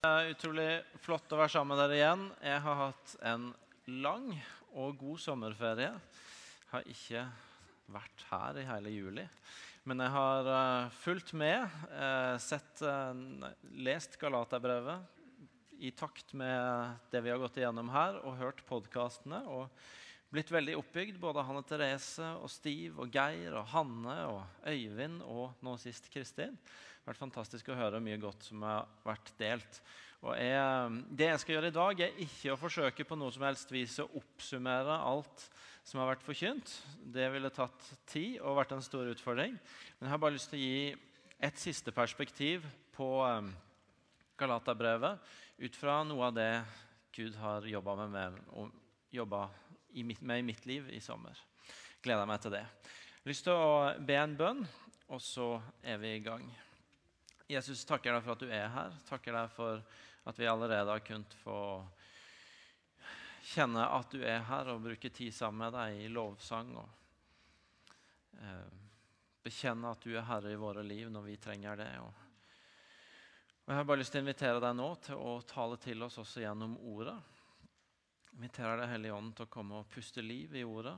Det er utrolig flott å være sammen med dere igjen. Jeg har hatt en lang og god sommerferie. Jeg har ikke vært her i hele juli. Men jeg har uh, fulgt med, uh, sett, uh, lest Galaterbrevet i takt med det vi har gått igjennom her, og hørt podkastene. Og blitt veldig oppbygd. Både Hanne Therese og Stiv og Geir og Hanne og Øyvind og nå sist Kristin vært fantastisk å høre mye godt som har vært delt. Og jeg, det jeg skal gjøre i dag, er ikke å forsøke på noe som helst vis å oppsummere alt som har vært forkynt. Det ville tatt tid og vært en stor utfordring. Men jeg har bare lyst til å gi et siste perspektiv på um, Galaterbrevet ut fra noe av det Gud har jobba med, med i mitt liv i sommer. Gleder meg til det. Jeg har lyst til å be en bønn, og så er vi i gang. Jesus, takker deg for at du er her. Takker deg for at vi allerede har kunnet få kjenne at du er her, og bruke tid sammen med deg i lovsang. Og eh, bekjenne at du er herre i våre liv når vi trenger det. Og, og Jeg har bare lyst til å invitere deg nå til å tale til oss også gjennom ordet. Jeg inviterer deg Hellige Ånd til å komme og puste liv i ordet.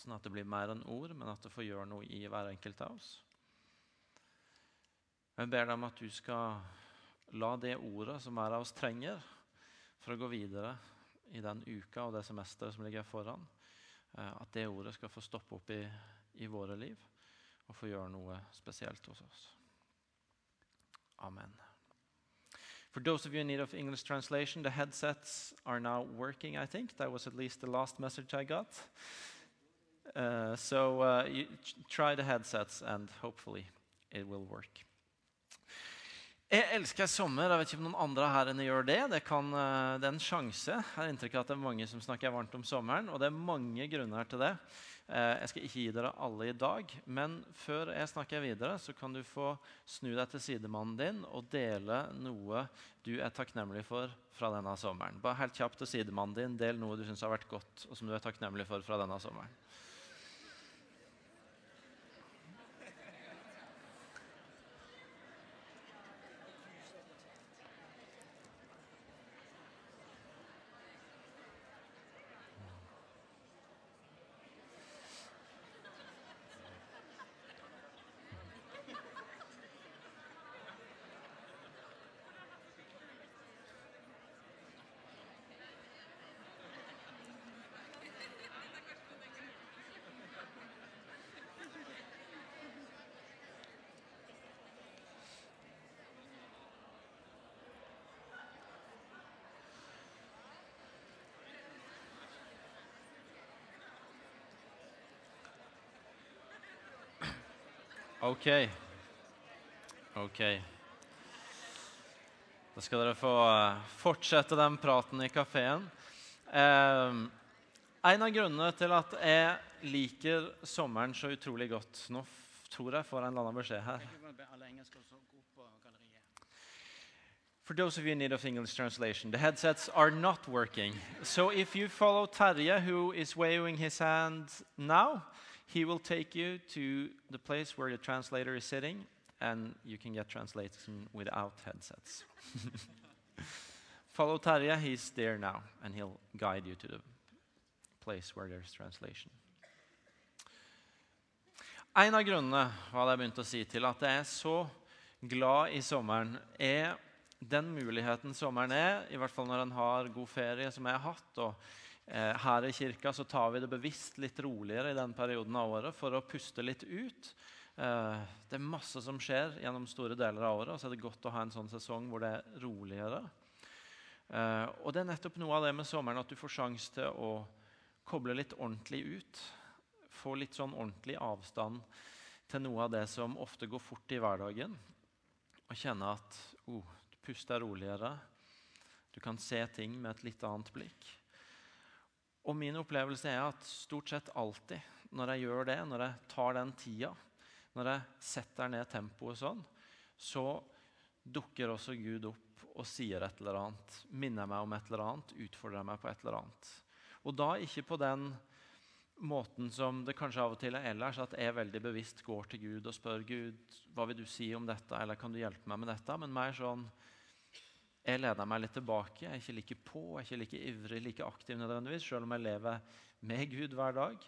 Sånn at det blir mer enn ord, men at det får gjøre noe i hver enkelt av oss. Jeg ber deg om at du skal la det ordet som hver av oss trenger for å gå videre i den uka og det semesteret som ligger foran, eh, at det ordet skal få stoppe opp i, i våre liv og få gjøre noe spesielt hos oss. Amen. For those of you in need of English translation, the headsets are now working, I think. That was at least the last message I got. Uh, so uh, try the headsets and hopefully it will work. Jeg elsker sommer. Jeg vet ikke om noen andre her enn gjør det. Det, kan, eh, det er en sjanse. Jeg har inntrykk av at det er mange som snakker varmt om sommeren, og det er mange grunner til det. Eh, jeg skal ikke gi dere alle i dag, men før jeg snakker videre, så kan du få snu deg til sidemannen din og dele noe du er takknemlig for fra denne sommeren. Bare helt kjapt til sidemannen din, Del noe du syns har vært godt, og som du er takknemlig for fra denne sommeren. Ok. Ok. Da skal dere få eh, fortsette den praten i kafeen. Eh, en av grunnene til at jeg liker sommeren så utrolig godt Nå tror jeg får en eller annen beskjed her. For those of you in need of English translation, the headsets are not working. So if you follow Terje, who is waving his hand now, He will take you to the place where the translator is sitting, and you can get translation without headsets. Follow Tarja, he's there now, and he'll guide you to the place where there's translation. En av grunnene hva jeg begynte å si til at jeg er så glad i sommeren, er den muligheten sommeren er, i hvert fall når en har god ferie, som jeg har hatt, og her i kirka så tar vi det bevisst litt roligere i den perioden av året for å puste litt ut. Eh, det er masse som skjer gjennom store deler av året, og så er det godt å ha en sånn sesong hvor det er roligere. Eh, og det er nettopp noe av det med sommeren at du får sjanse til å koble litt ordentlig ut. Få litt sånn ordentlig avstand til noe av det som ofte går fort i hverdagen. Og kjenne at oh, du puster roligere. Du kan se ting med et litt annet blikk. Og min opplevelse er at stort sett alltid når jeg gjør det, når jeg tar den tida, når jeg setter ned tempoet sånn, så dukker også Gud opp og sier et eller annet, minner meg om et eller annet, utfordrer meg på et eller annet. Og da ikke på den måten som det kanskje av og til er ellers, at jeg veldig bevisst går til Gud og spør Gud, hva vil du si om dette, eller kan du hjelpe meg med dette? Men mer sånn jeg lener meg litt tilbake. Jeg er ikke like på, jeg er ikke like ivrig, like aktiv nødvendigvis, selv om jeg lever med Gud hver dag.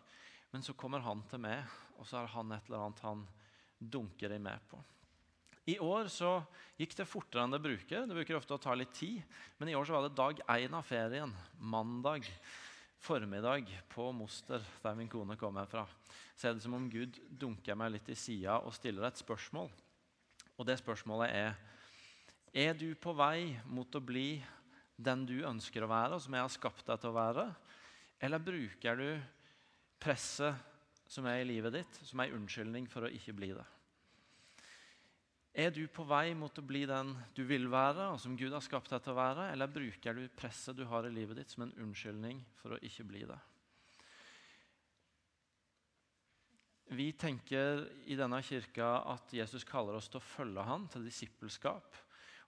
Men så kommer han til meg, og så har han et eller annet han dunker i meg på. I år så gikk det fortere enn det bruker. Det bruker ofte å ta litt tid. Men i år så var det dag én av ferien. Mandag formiddag på Moster, der min kone kommer fra. Så er det som om Gud dunker meg litt i sida og stiller et spørsmål. Og det spørsmålet er Er du på vei mot å bli den du ønsker å være, og som jeg har skapt deg til å være? Eller bruker du presset som er i livet ditt, som ei unnskyldning for å ikke bli det? Er du på vei mot å bli den du vil være, og som Gud har skapt deg til å være, eller bruker du presset du har i livet ditt, som en unnskyldning for å ikke bli det? Vi tenker i denne kirka at Jesus kaller oss til å følge ham, til disippelskap.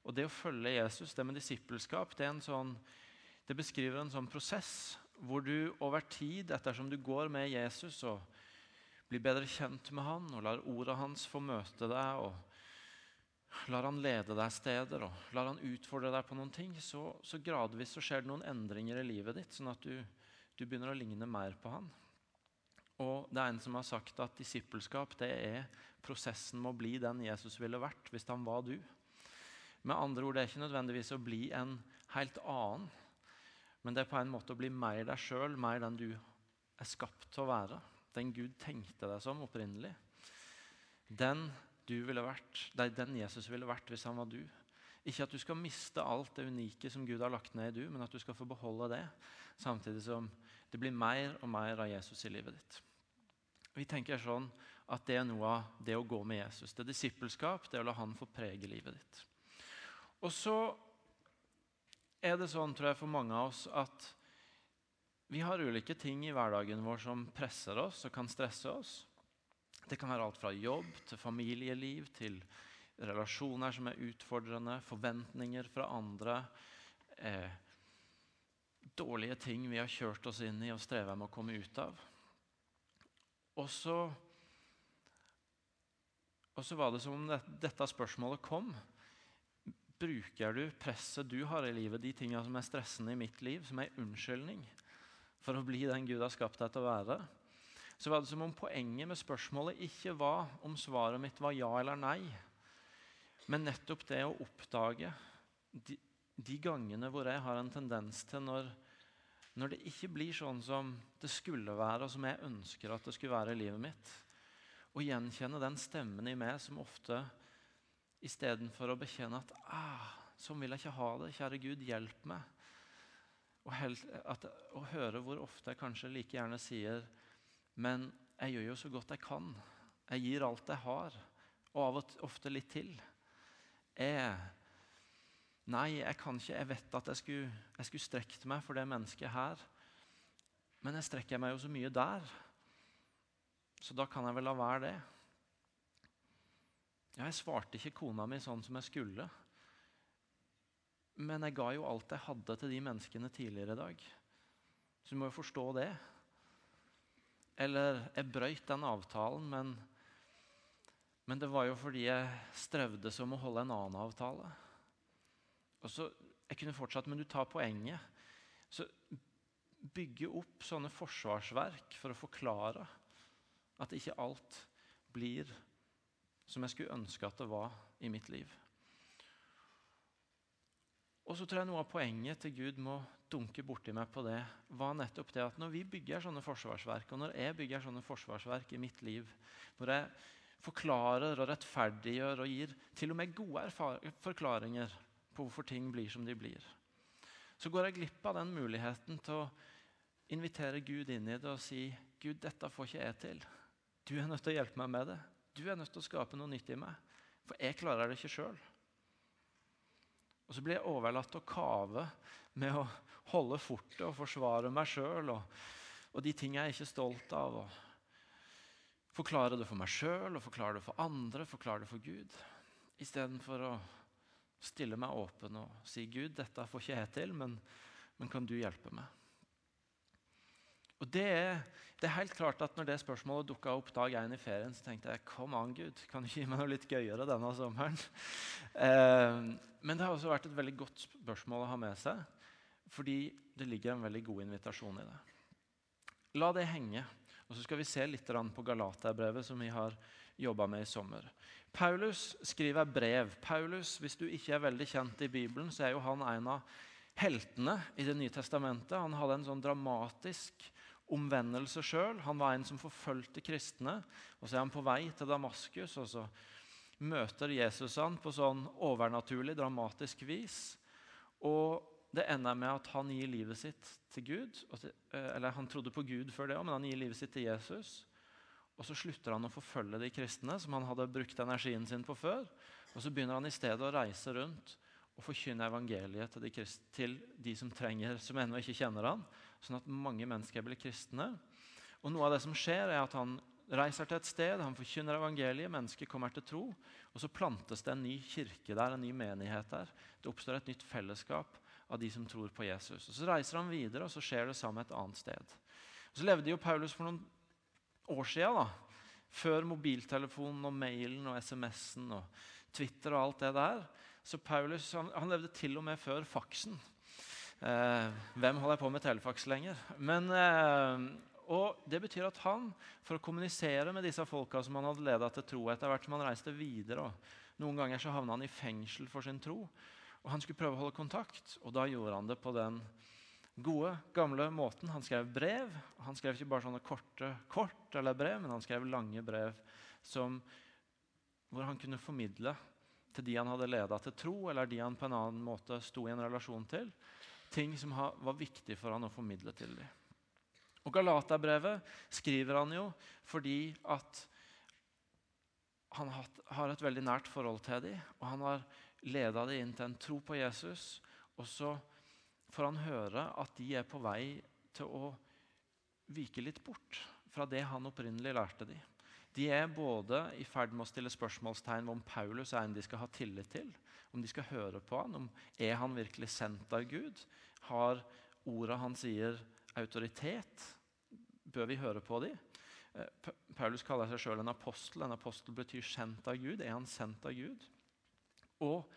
Og Det å følge Jesus, det med disippelskap, det, sånn, det beskriver en sånn prosess hvor du over tid, ettersom du går med Jesus og blir bedre kjent med han, og lar ordet hans få møte deg og lar han lede deg steder og lar han utfordre deg på noen ting, så, så gradvis så skjer det noen endringer i livet ditt, sånn at du, du, begynner å ligne mer på han. Og det er en som har sagt at disippelskap det er prosessen med å bli den Jesus ville vært hvis han var du. Med andre ord, det er ikke nødvendigvis å bli en helt annen, men det er på en måte å bli mer deg sjøl, mer den du er skapt til å være. Den Gud tenkte deg som opprinnelig. Den du ville vært, det den Jesus ville vært hvis han var du. Ikke at du skal miste alt det unike som Gud har lagt ned i du, men at du skal få beholde det, samtidig som det blir mer og mer av Jesus i livet ditt. Vi tenker sånn at det er noe av det å gå med Jesus. Det er disippelskap, det er å la han få prege livet ditt. Og så er det sånn, tror jeg, for mange av oss at vi har ulike ting i hverdagen vår som presser oss og kan stresse oss. Det kan være alt fra jobb til familieliv til relasjoner som er utfordrende, forventninger fra andre. Eh, dårlige ting vi har kjørt oss inn i og strever med å komme ut av. Og så, og så var det som om det, dette spørsmålet kom. Bruker du presset du har i livet, de tingene som er stressende i mitt liv, som en unnskyldning for å bli den Gud har skapt deg til å være? så var det som om poenget med spørsmålet ikke var om svaret mitt var ja eller nei, men nettopp det å oppdage de, de gangene hvor jeg har en tendens til når, når det ikke blir sånn som det skulle være, og som jeg ønsker at det skulle være i livet mitt, å gjenkjenne den stemmen i meg som ofte istedenfor å bekjenne at ah, sånn vil jeg ikke ha det, kjære Gud, hjelp meg. Og, helt, at, og høre hvor ofte jeg kanskje like gjerne sier men jeg gjør jo så godt jeg kan. Jeg gir alt jeg har, og av og ofte litt til. Jeg, nei, jeg kan ikke. Jeg vet at jeg skulle, jeg skulle strekt meg for det mennesket her. Men jeg strekker meg jo så mye der, så da kan jeg vel la være det. Ja, jeg svarte ikke kona mi sånn som jeg skulle. Men jeg ga jo alt jeg hadde til de menneskene tidligere i dag. Så du må jo forstå det. Eller jeg brøyt den avtalen, men, men, det var jo fordi jeg strevde som å holde en annen avtale. Og så, Jeg kunne fortsatt, men du tar poenget. Så bygge opp sånne forsvarsverk for å forklare at ikke alt blir som jeg skulle ønske at det var i mitt liv. Og så tror jeg Noe av poenget til Gud må dunke borti meg på det, var nettopp det at når vi bygger sånne forsvarsverk, og når jeg bygger sånne forsvarsverk i mitt liv, når jeg forklarer og rettferdiggjør og gir til og med gode forklaringer på hvorfor ting blir som de blir, så går jeg glipp av den muligheten til å invitere Gud inn i det og si Gud, dette får ikke jeg til. Du er nødt til å hjelpe meg med det. Du er nødt til å skape noe nytt i meg. For jeg klarer det ikke sjøl. Og så blir jeg overlatt til å kave med å holde fortet og forsvare meg sjøl og, og, de ting jeg er ikke stolt av. Og forklare det for meg sjøl og forklare det for andre, forklare det for Gud. Istedenfor å stille meg åpen og si Gud, dette får ikke jeg til, men, men kan du hjelpe meg? Og det er, det er, helt klart at når det spørsmålet dukka opp dag én i ferien, så tenkte jeg kom an, Gud, kan du gi meg noe litt gøyere denne sommeren? Eh, men det har også vært et veldig godt spørsmål å ha med seg, fordi det ligger en veldig god invitasjon i det. La det henge, og så skal vi se litt på Galaterbrevet, som vi har jobba med i sommer. Paulus skriver brev. Paulus, Hvis du ikke er veldig kjent i Bibelen, så er jo han en av heltene i Det nye testamentet. Han hadde en sånn dramatisk omvendelse sjøl. Han var en som forfulgte kristne. Og så er han på vei til Damaskus, og så møter Jesus han på sånn overnaturlig, dramatisk vis. Og det ender med at han gir livet sitt til Gud. Til, eller han trodde på Gud før det òg, men han gir livet sitt til Jesus. Og så slutter han å forfølge de kristne som han hadde brukt energien sin på før. Og så begynner han i stedet å reise rundt og forkynne evangeliet til de, til de som trenger, som ennå ikke kjenner han, sånn at mange mennesker blir kristne. Og Noe av det som skjer, er at han reiser til et sted, han forkynner evangeliet, mennesker kommer til tro. Og så plantes det en ny kirke der, en ny menighet der. Det oppstår et nytt fellesskap av de som tror på Jesus. Og Så reiser han videre, og så skjer det samme et annet sted. Og Så levde jo Paulus for noen år siden, da, før mobiltelefonen og mailen og SMS-en og Twitter og alt det der. Så Paulus han, han levde til og med før faksen. Eh, hvem holder på med telefax lenger? Men, eh, og Det betyr at han, for å kommunisere med disse folka som han hadde ledet til tro etter hvert som han reiste videre Noen ganger så havna han i fengsel for sin tro. og Han skulle prøve å holde kontakt, og da gjorde han det på den gode, gamle måten. Han skrev brev. Han skrev ikke bare sånne korte kort eller brev, men han skrev lange brev som, hvor han kunne formidle til de han hadde leda til tro, eller de han på en annen måte sto i en relasjon til, ting som var viktig for han å formidle til dem. Og Galaterbrevet skriver han jo fordi at han har et veldig nært forhold til dem, og han har leda dem inn til en tro på Jesus. Og så får han høre at de er på vei til å vike litt bort fra det han opprinnelig lærte dem. De er både i ferd med å stille spørsmålstegn om Paulus er en de skal ha tillit til, om de skal høre på han, om er han virkelig sendt av Gud? Har orda han sier, autoritet? Bør vi høre på dem? Eh, Paulus kaller seg sjøl en apostel. En apostel betyr sendt av Gud. Er han sendt av Gud? Og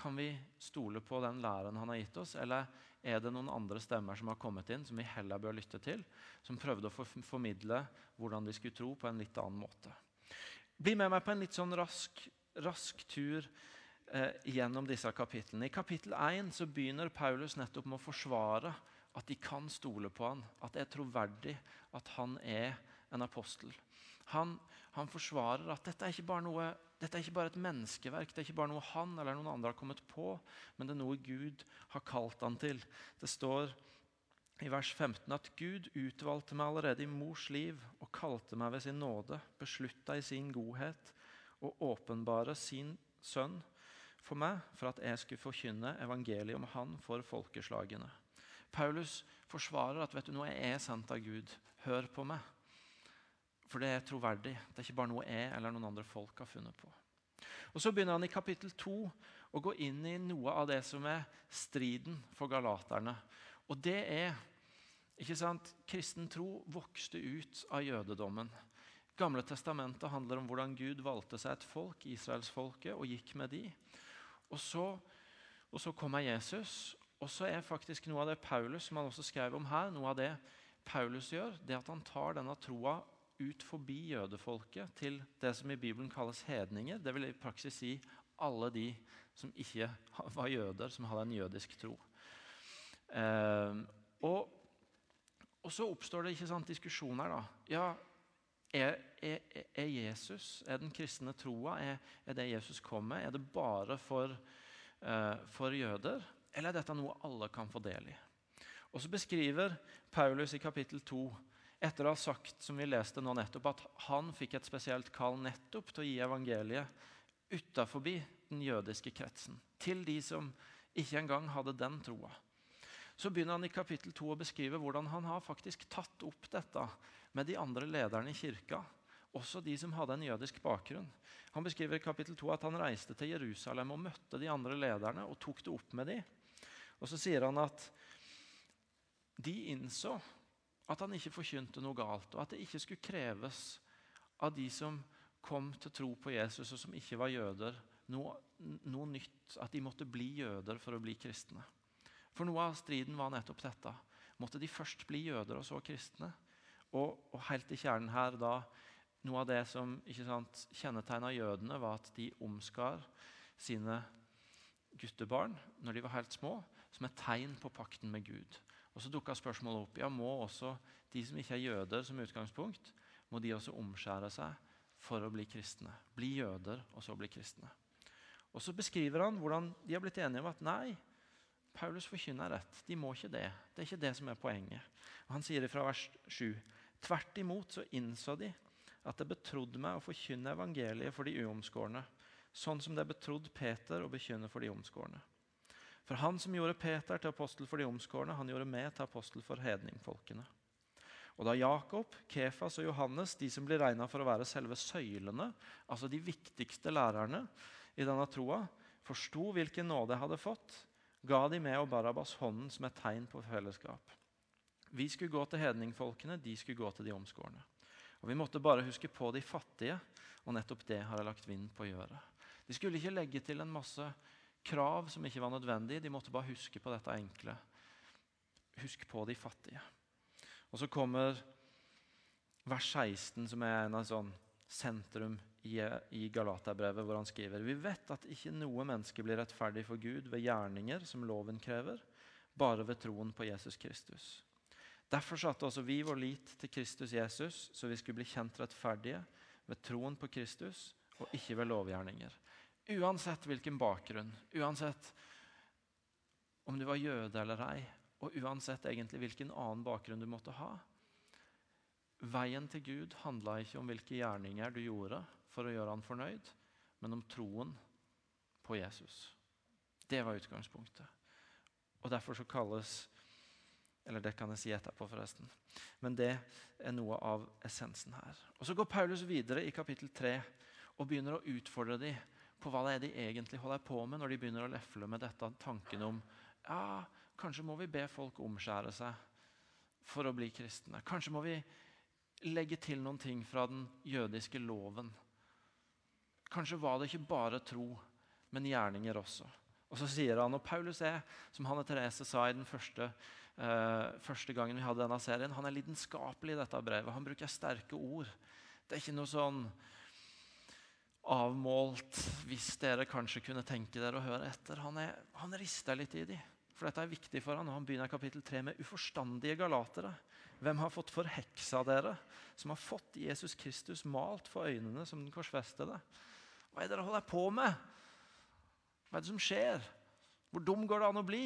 kan vi stole på den læren han har gitt oss, eller er det noen andre stemmer som har kommet inn, som vi heller bør lytte til, som prøvde å formidle hvordan de skulle tro, på en litt annen måte? Bli med meg på en litt sånn rask, rask tur eh, gjennom disse kapitlene. I kapittel 1 så begynner Paulus nettopp med å forsvare at de kan stole på han, at det er troverdig at han er en apostel. Han, han forsvarer at dette er noe dette er ikke bare et menneskeverk, det er ikke bare noe han eller noen andre har kommet på, men det er noe Gud har kalt han til. Det står i vers 15 at Gud utvalgte meg allerede i mors liv og kalte meg ved sin nåde, beslutta i sin godhet og åpenbare sin sønn for meg, for at jeg skulle forkynne evangeliet om han for folkeslagene. Paulus forsvarer at vet du nå er jeg sendt av Gud. Hør på meg. For det er troverdig. Det er ikke bare noe jeg eller noen andre folk har funnet på. Og Så begynner han i kapittel 2 å gå inn i noe av det som er striden for galaterne. Og det er ikke sant, Kristen tro vokste ut av jødedommen. Gamle testamentet handler om hvordan Gud valgte seg et folk, israelsfolket, og gikk med de. Og så, og så kommer Jesus. Og så er faktisk noe av det Paulus som han også skrev om her, noe av det Paulus gjør, det at han tar denne troa ut forbi jødefolket til det som i Bibelen kalles hedninger. Det vil i praksis si alle de som ikke var jøder, som hadde en jødisk tro. Eh, og, og, så oppstår det ikke sant, diskusjoner. da. Ja, er, er, er, Jesus, er den kristne troa, er, er, det Jesus kom med, er det bare for, uh, for jøder? Eller er dette noe alle kan få del i? Og så beskriver Paulus i kapittel 2 etter å ha sagt som vi leste nå nettopp, at han fikk et spesielt kall nettopp til å gi evangeliet utenfor den jødiske kretsen. Til de som ikke engang hadde den troa. Så begynner han i kapittel 2 å beskrive hvordan han har faktisk tatt opp dette med de andre lederne i kirka. Også de som hadde en jødisk bakgrunn. Han beskriver i kapittel 2 at han reiste til Jerusalem og møtte de andre lederne og tok det opp med dem. Og så sier han at de innså at han ikke forkynte noe galt, og at det ikke skulle kreves av de som kom til tro på Jesus, og som ikke var jøder, noe, noe nytt. At de måtte bli jøder for å bli kristne. For noe av striden var nettopp dette. Måtte de først bli jøder og så kristne? Og, og helt i kjernen her da, Noe av det som ikke kjennetegna jødene, var at de omskar sine guttebarn når de var helt små, som et tegn på pakten med Gud. Og Så dukka spørsmålet opp ja, må også de som ikke er jøder, som utgangspunkt, må de også omskjære seg for å bli kristne. Bli jøder og så bli kristne. Og Så beskriver han hvordan de har blitt enige om at nei, Paulus forkynner rett. De må ikke det. Det er ikke det som er poenget. Og Han sier det fra vers 7. Tvert imot så innså de at det betrodde meg å forkynne evangeliet for de uomskårne, sånn som det er betrodd Peter å bekynne for de omskårne. For han som gjorde Peter til apostel for de omskårne, han gjorde meg til apostel for hedningfolkene. Og da Jakob, Kefas og Johannes, de som blir regna for å være selve søylene, altså de viktigste lærerne i denne troa, forsto hvilken nåde jeg hadde fått, ga de meg og Barabas hånden som et tegn på fellesskap. Vi skulle gå til hedningfolkene, de skulle gå til de omskårne. Og Vi måtte bare huske på de fattige, og nettopp det har jeg lagt vind på å gjøre. De skulle ikke legge til en masse krav som ikke var nødvendige, de måtte bare huske på dette enkle. Husk på de fattige. Og så kommer vers 16, som er en av sånn sentrum i, Galaterbrevet, hvor han skriver Vi vet at ikke noe menneske blir rettferdig for Gud ved gjerninger som loven krever, bare ved troen på Jesus Kristus. Derfor satte også vi vår lit til Kristus Jesus, så vi skulle bli kjent rettferdige ved troen på Kristus og ikke ved lovgjerninger. Uansett hvilken bakgrunn, uansett om du var jøde eller ei, og uansett egentlig hvilken annen bakgrunn du måtte ha. Veien til Gud handla ikke om hvilke gjerninger du gjorde for å gjøre han fornøyd, men om troen på Jesus. Det var utgangspunktet. Og Derfor så kalles Eller det kan jeg si etterpå, forresten. Men det er noe av essensen her. Og Så går Paulus videre i kapittel 3 og begynner å utfordre dem på hva det er de egentlig holder på med når de begynner å lefle med dette tanken om ja, Kanskje må vi be folk omskjære seg for å bli kristne. Kanskje må vi legge til noen ting fra den jødiske loven. Kanskje var det ikke bare tro, men gjerninger også. Og så sier han, og Paulus er, som Hanne Therese sa i den første, uh, første gangen vi hadde denne serien, han er lidenskapelig i dette brevet. Han bruker sterke ord. Det er ikke noe sånn avmålt hvis dere kanskje kunne tenke dere å høre etter. Han, er, han rister litt i dem. For dette er viktig for han, og han begynner kapittel 3 med uforstandige galatere. Hvem har fått forheksa dere, som har fått Jesus Kristus malt for øynene som den korsfestede? Hva er det dere holder på med? Hva er det som skjer? Hvor dum går det an å bli?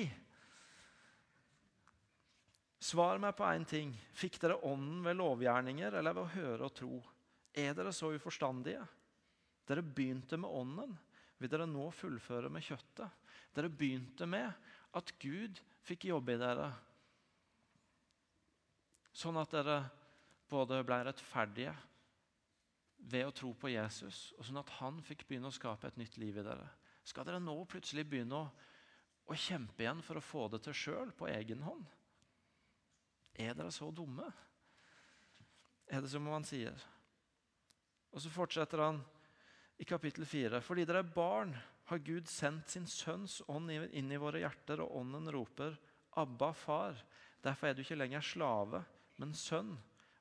Svar meg på én ting. Fikk dere ånden ved lovgjerninger eller ved å høre og tro? Er dere så uforstandige? Dere begynte med ånden. Vil dere nå fullføre med kjøttet? Dere begynte med at Gud fikk jobbe i dere. Sånn at dere både ble rettferdige ved å tro på Jesus, og sånn at han fikk begynne å skape et nytt liv i dere. Skal dere nå plutselig begynne å, å kjempe igjen for å få det til sjøl, på egen hånd? Er dere så dumme? Er det som han sier? Og så fortsetter han i kapittel 4. Fordi dere er barn, har Gud sendt sin sønns ånd inn i våre hjerter, og ånden roper, 'Abba, far'. Derfor er du ikke lenger slave, men sønn.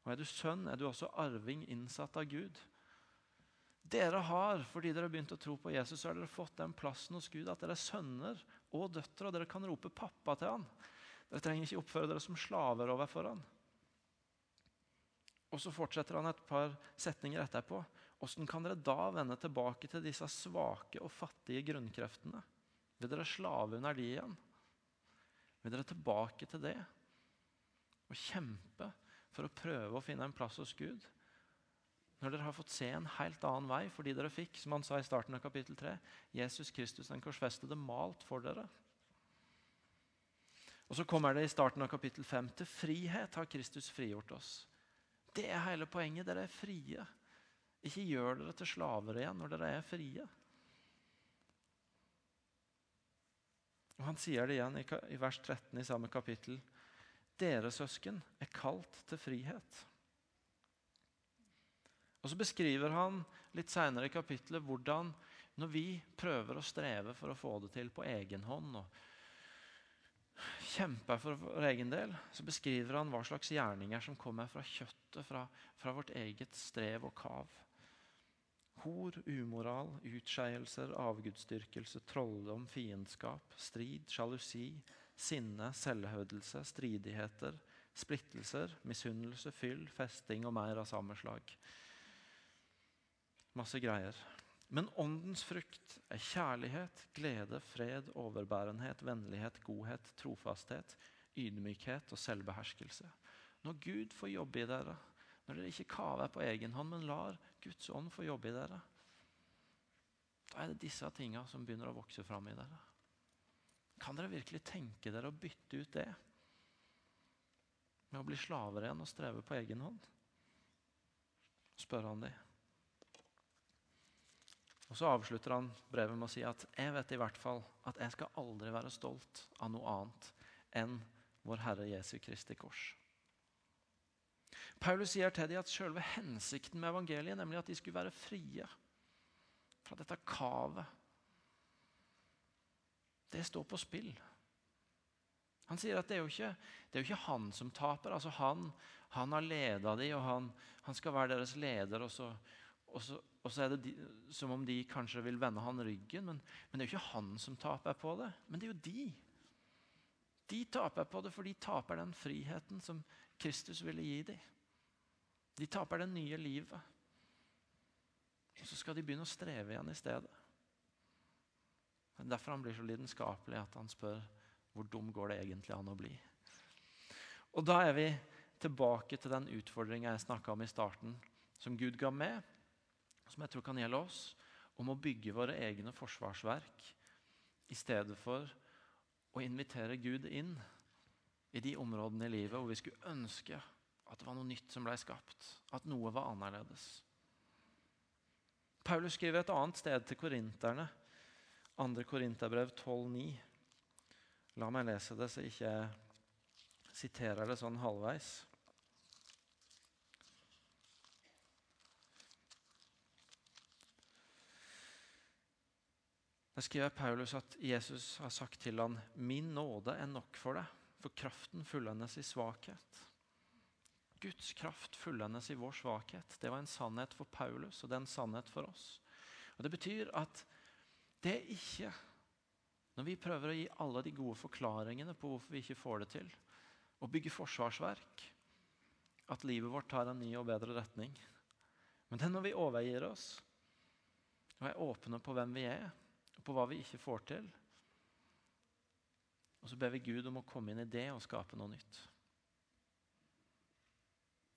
Og er du sønn, er du også arving innsatt av Gud. Dere har, fordi dere har begynt å tro på Jesus, så har dere fått den plassen hos Gud at dere er sønner og døtre, og dere kan rope 'pappa' til han. Dere trenger ikke oppføre dere som slaver overfor han. Og så fortsetter han et par setninger etterpå. Hvordan kan dere da vende tilbake til disse svake og fattige grunnkreftene? Vil dere slave under de igjen? Vil dere tilbake til det? Og kjempe for å prøve å finne en plass hos Gud? Når dere har fått se en helt annen vei fordi dere fikk, som han sa i starten av kapittel 3, Jesus Kristus den korsfestede malt for dere. Og Så kommer det i starten av kapittel 5 til frihet har Kristus frigjort oss. Det er hele poenget. Dere er frie. Ikke gjør dere til slaver igjen når dere er frie. Og Han sier det igjen i vers 13 i samme kapittel. Dere søsken er kalt til frihet. Og Så beskriver han litt senere i kapittelet hvordan når vi prøver å streve for å få det til på egen hånd og kjemper for vår egen del, så beskriver han hva slags gjerninger som kommer fra kjøttet, fra, fra vårt eget strev og kav. Hor, umoral, utskeielser, avgudsdyrkelse, trolldom, fiendskap, strid, sjalusi, sinne, selvhøvdelse, stridigheter, splittelser, misunnelse, fyll, festing og mer av samme slag. Masse greier. Men åndens frukt er kjærlighet, glede, fred, overbærenhet, vennlighet, godhet, trofasthet, ydmykhet og selvbeherskelse. Når Gud får jobbe i dere, når dere ikke kaver på egen hånd, men lar Guds ånd få jobbe i dere, da er det disse tinga som begynner å vokse fram i dere. Kan dere virkelig tenke dere å bytte ut det med å bli slaver igjen og streve på egen hånd? spør han de. Og Så avslutter han brevet med å si at jeg vet i hvert fall at jeg skal aldri være stolt av noe annet enn vår Herre Jesu Kristi kors. Paulus sier til dem at selve hensikten med evangeliet, nemlig at de skulle være frie fra dette kavet, det står på spill. Han sier at det er jo ikke, er jo ikke han som taper. altså Han, han har leda dem, og han, han, skal være deres leder. og så, og så, og så er det de, som om de kanskje vil vende han ryggen. Men, men, det er jo ikke han som taper på det, men det er jo de. De taper på det, for de taper den friheten som Kristus ville gi dem. De taper det nye livet. Og så skal de begynne å streve igjen i stedet. Er derfor han blir så lidenskapelig at han spør hvor dum går det egentlig an å bli. Og Da er vi tilbake til den utfordringa jeg snakka om i starten, som Gud ga med, som jeg tror kan gjelde oss, om å bygge våre egne forsvarsverk i stedet for å invitere Gud inn i de områdene i livet hvor vi skulle ønske at det var noe nytt som ble skapt, at noe var annerledes. Paulus skriver et annet sted til korinterne, 2. Korinterbrev 12,9. La meg lese det, så jeg ikke siterer det sånn halvveis. Der skriver Paulus at Jesus har sagt til han, 'Min nåde er nok for deg, for kraften fullendes i svakhet'. Guds kraft fullendes i vår svakhet. Det var en sannhet for Paulus, og det er en sannhet for oss. Og Det betyr at det er ikke Når vi prøver å gi alle de gode forklaringene på hvorfor vi ikke får det til, og bygge forsvarsverk, at livet vårt tar en ny og bedre retning. Men det er når vi overgir oss og er åpne på hvem vi er, og på hva vi ikke får til. Og så ber vi Gud om å komme inn i det og skape noe nytt.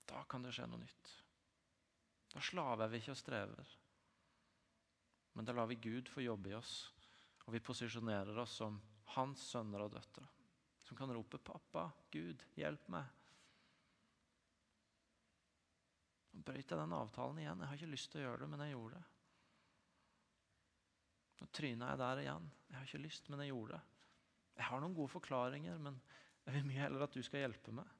Da kan det skje noe nytt. Da slaver vi ikke og strever. Men da lar vi Gud få jobbe i oss, og vi posisjonerer oss som hans sønner og døtre. Som kan rope 'Pappa, Gud, hjelp meg'. Nå brøt jeg den avtalen igjen. Jeg har ikke lyst til å gjøre det, men jeg gjorde det. Nå tryna jeg der igjen. Jeg har ikke lyst, men jeg gjorde det. Jeg har noen gode forklaringer, men jeg vil mye heller at du skal hjelpe meg. Jeg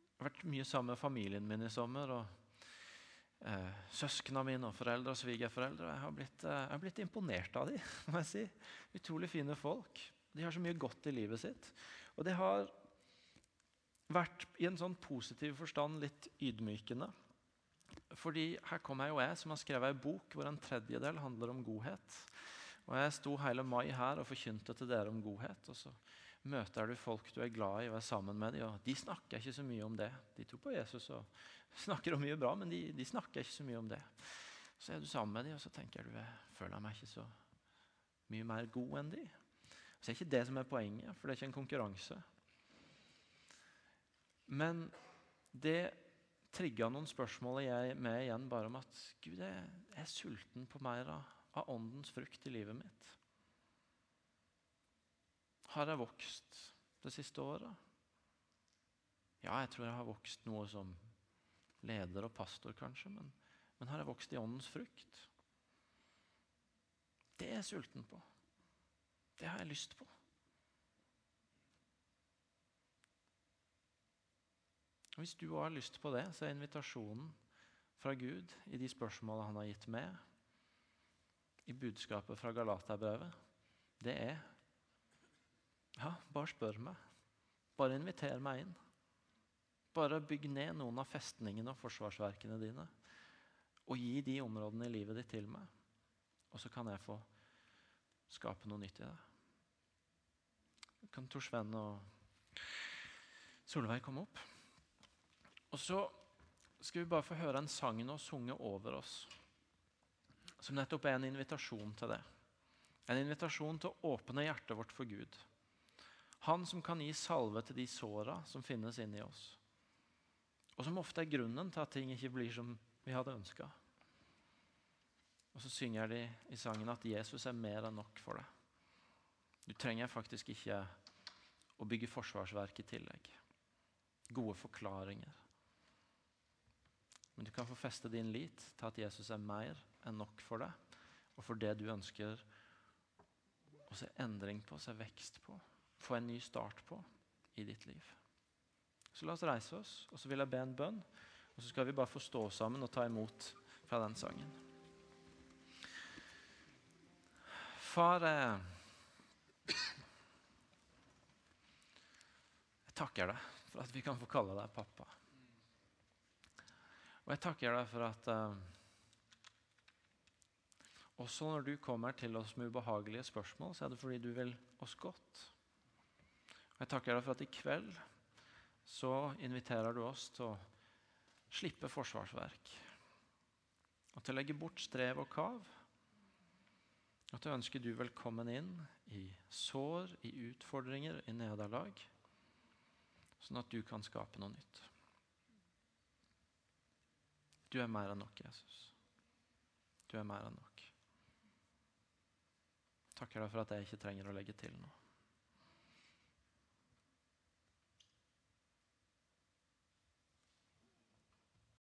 har vært mye sammen med familien min i sommer. og eh, Søsknene mine og foreldre og svigerforeldre. Jeg har eh, jeg har blitt imponert av dem. må jeg si. Utrolig fine folk. De har så mye godt i livet sitt. Og det har vært i en sånn positiv forstand litt ydmykende. Fordi her kommer og jeg som har skrevet ei bok hvor en tredjedel handler om godhet. Og Jeg sto hele mai her og forkynte til dere om godhet. Og så møter du folk du er glad i og er sammen med og de snakker ikke så mye om det. De tror på Jesus og snakker om mye bra, men de, de snakker ikke så mye om det. Så er du sammen med dem, og så tenker du jeg føler meg ikke så mye mer god enn de. Så er ikke det som er poenget, for det er ikke en konkurranse. Men det trigga noen spørsmål jeg med igjen bare om at Gud, jeg er sulten på mer av, av åndens frukt i livet mitt. Har jeg vokst det siste året? Ja, jeg tror jeg har vokst noe som leder og pastor, kanskje. Men, men har jeg vokst i åndens frukt? Det er jeg sulten på. Det har jeg lyst på. Hvis du har lyst på det, så er invitasjonen fra Gud i de spørsmålene han har gitt meg, i budskapet fra Galaterbrevet, det er Ja, bare spør meg. Bare inviter meg inn. Bare bygg ned noen av festningene og forsvarsverkene dine. Og gi de områdene i livet ditt til meg. Og så kan jeg få skape noe nytt i det. Kan Tor Sven og Solveig komme opp? Og så skal vi bare få høre en sang nå sunget over oss. Som nettopp er en invitasjon til det. En invitasjon til å åpne hjertet vårt for Gud. Han som kan gi salve til de såra som finnes inni oss. Og som ofte er grunnen til at ting ikke blir som vi hadde ønska. Og så synger de i sangen at Jesus er mer enn nok for deg. Du trenger faktisk ikke å bygge forsvarsverk i tillegg. Gode forklaringer. Men du kan få feste din lit til at Jesus er mer enn nok for deg, og for det du ønsker å se endring på, se vekst på få en ny start på i ditt liv. Så la oss reise oss, og så vil jeg be en bønn. Og så skal vi bare få stå sammen og ta imot fra den sangen. Far, eh, jeg takker deg for at vi kan få kalle deg pappa. Og jeg takker deg for at uh, også når du kommer til oss med ubehagelige spørsmål, så er det fordi du vil oss godt. Og Jeg takker deg for at i kveld så inviterer du oss til å slippe forsvarsverk. Og til å legge bort strev og kav. Og til å ønske du velkommen inn i sår, i utfordringer, i nederlag. Sånn at du kan skape noe nytt. Du er mer enn nok, Jesus. Du er mer enn nok. Takker deg for at jeg ikke trenger å legge til noe.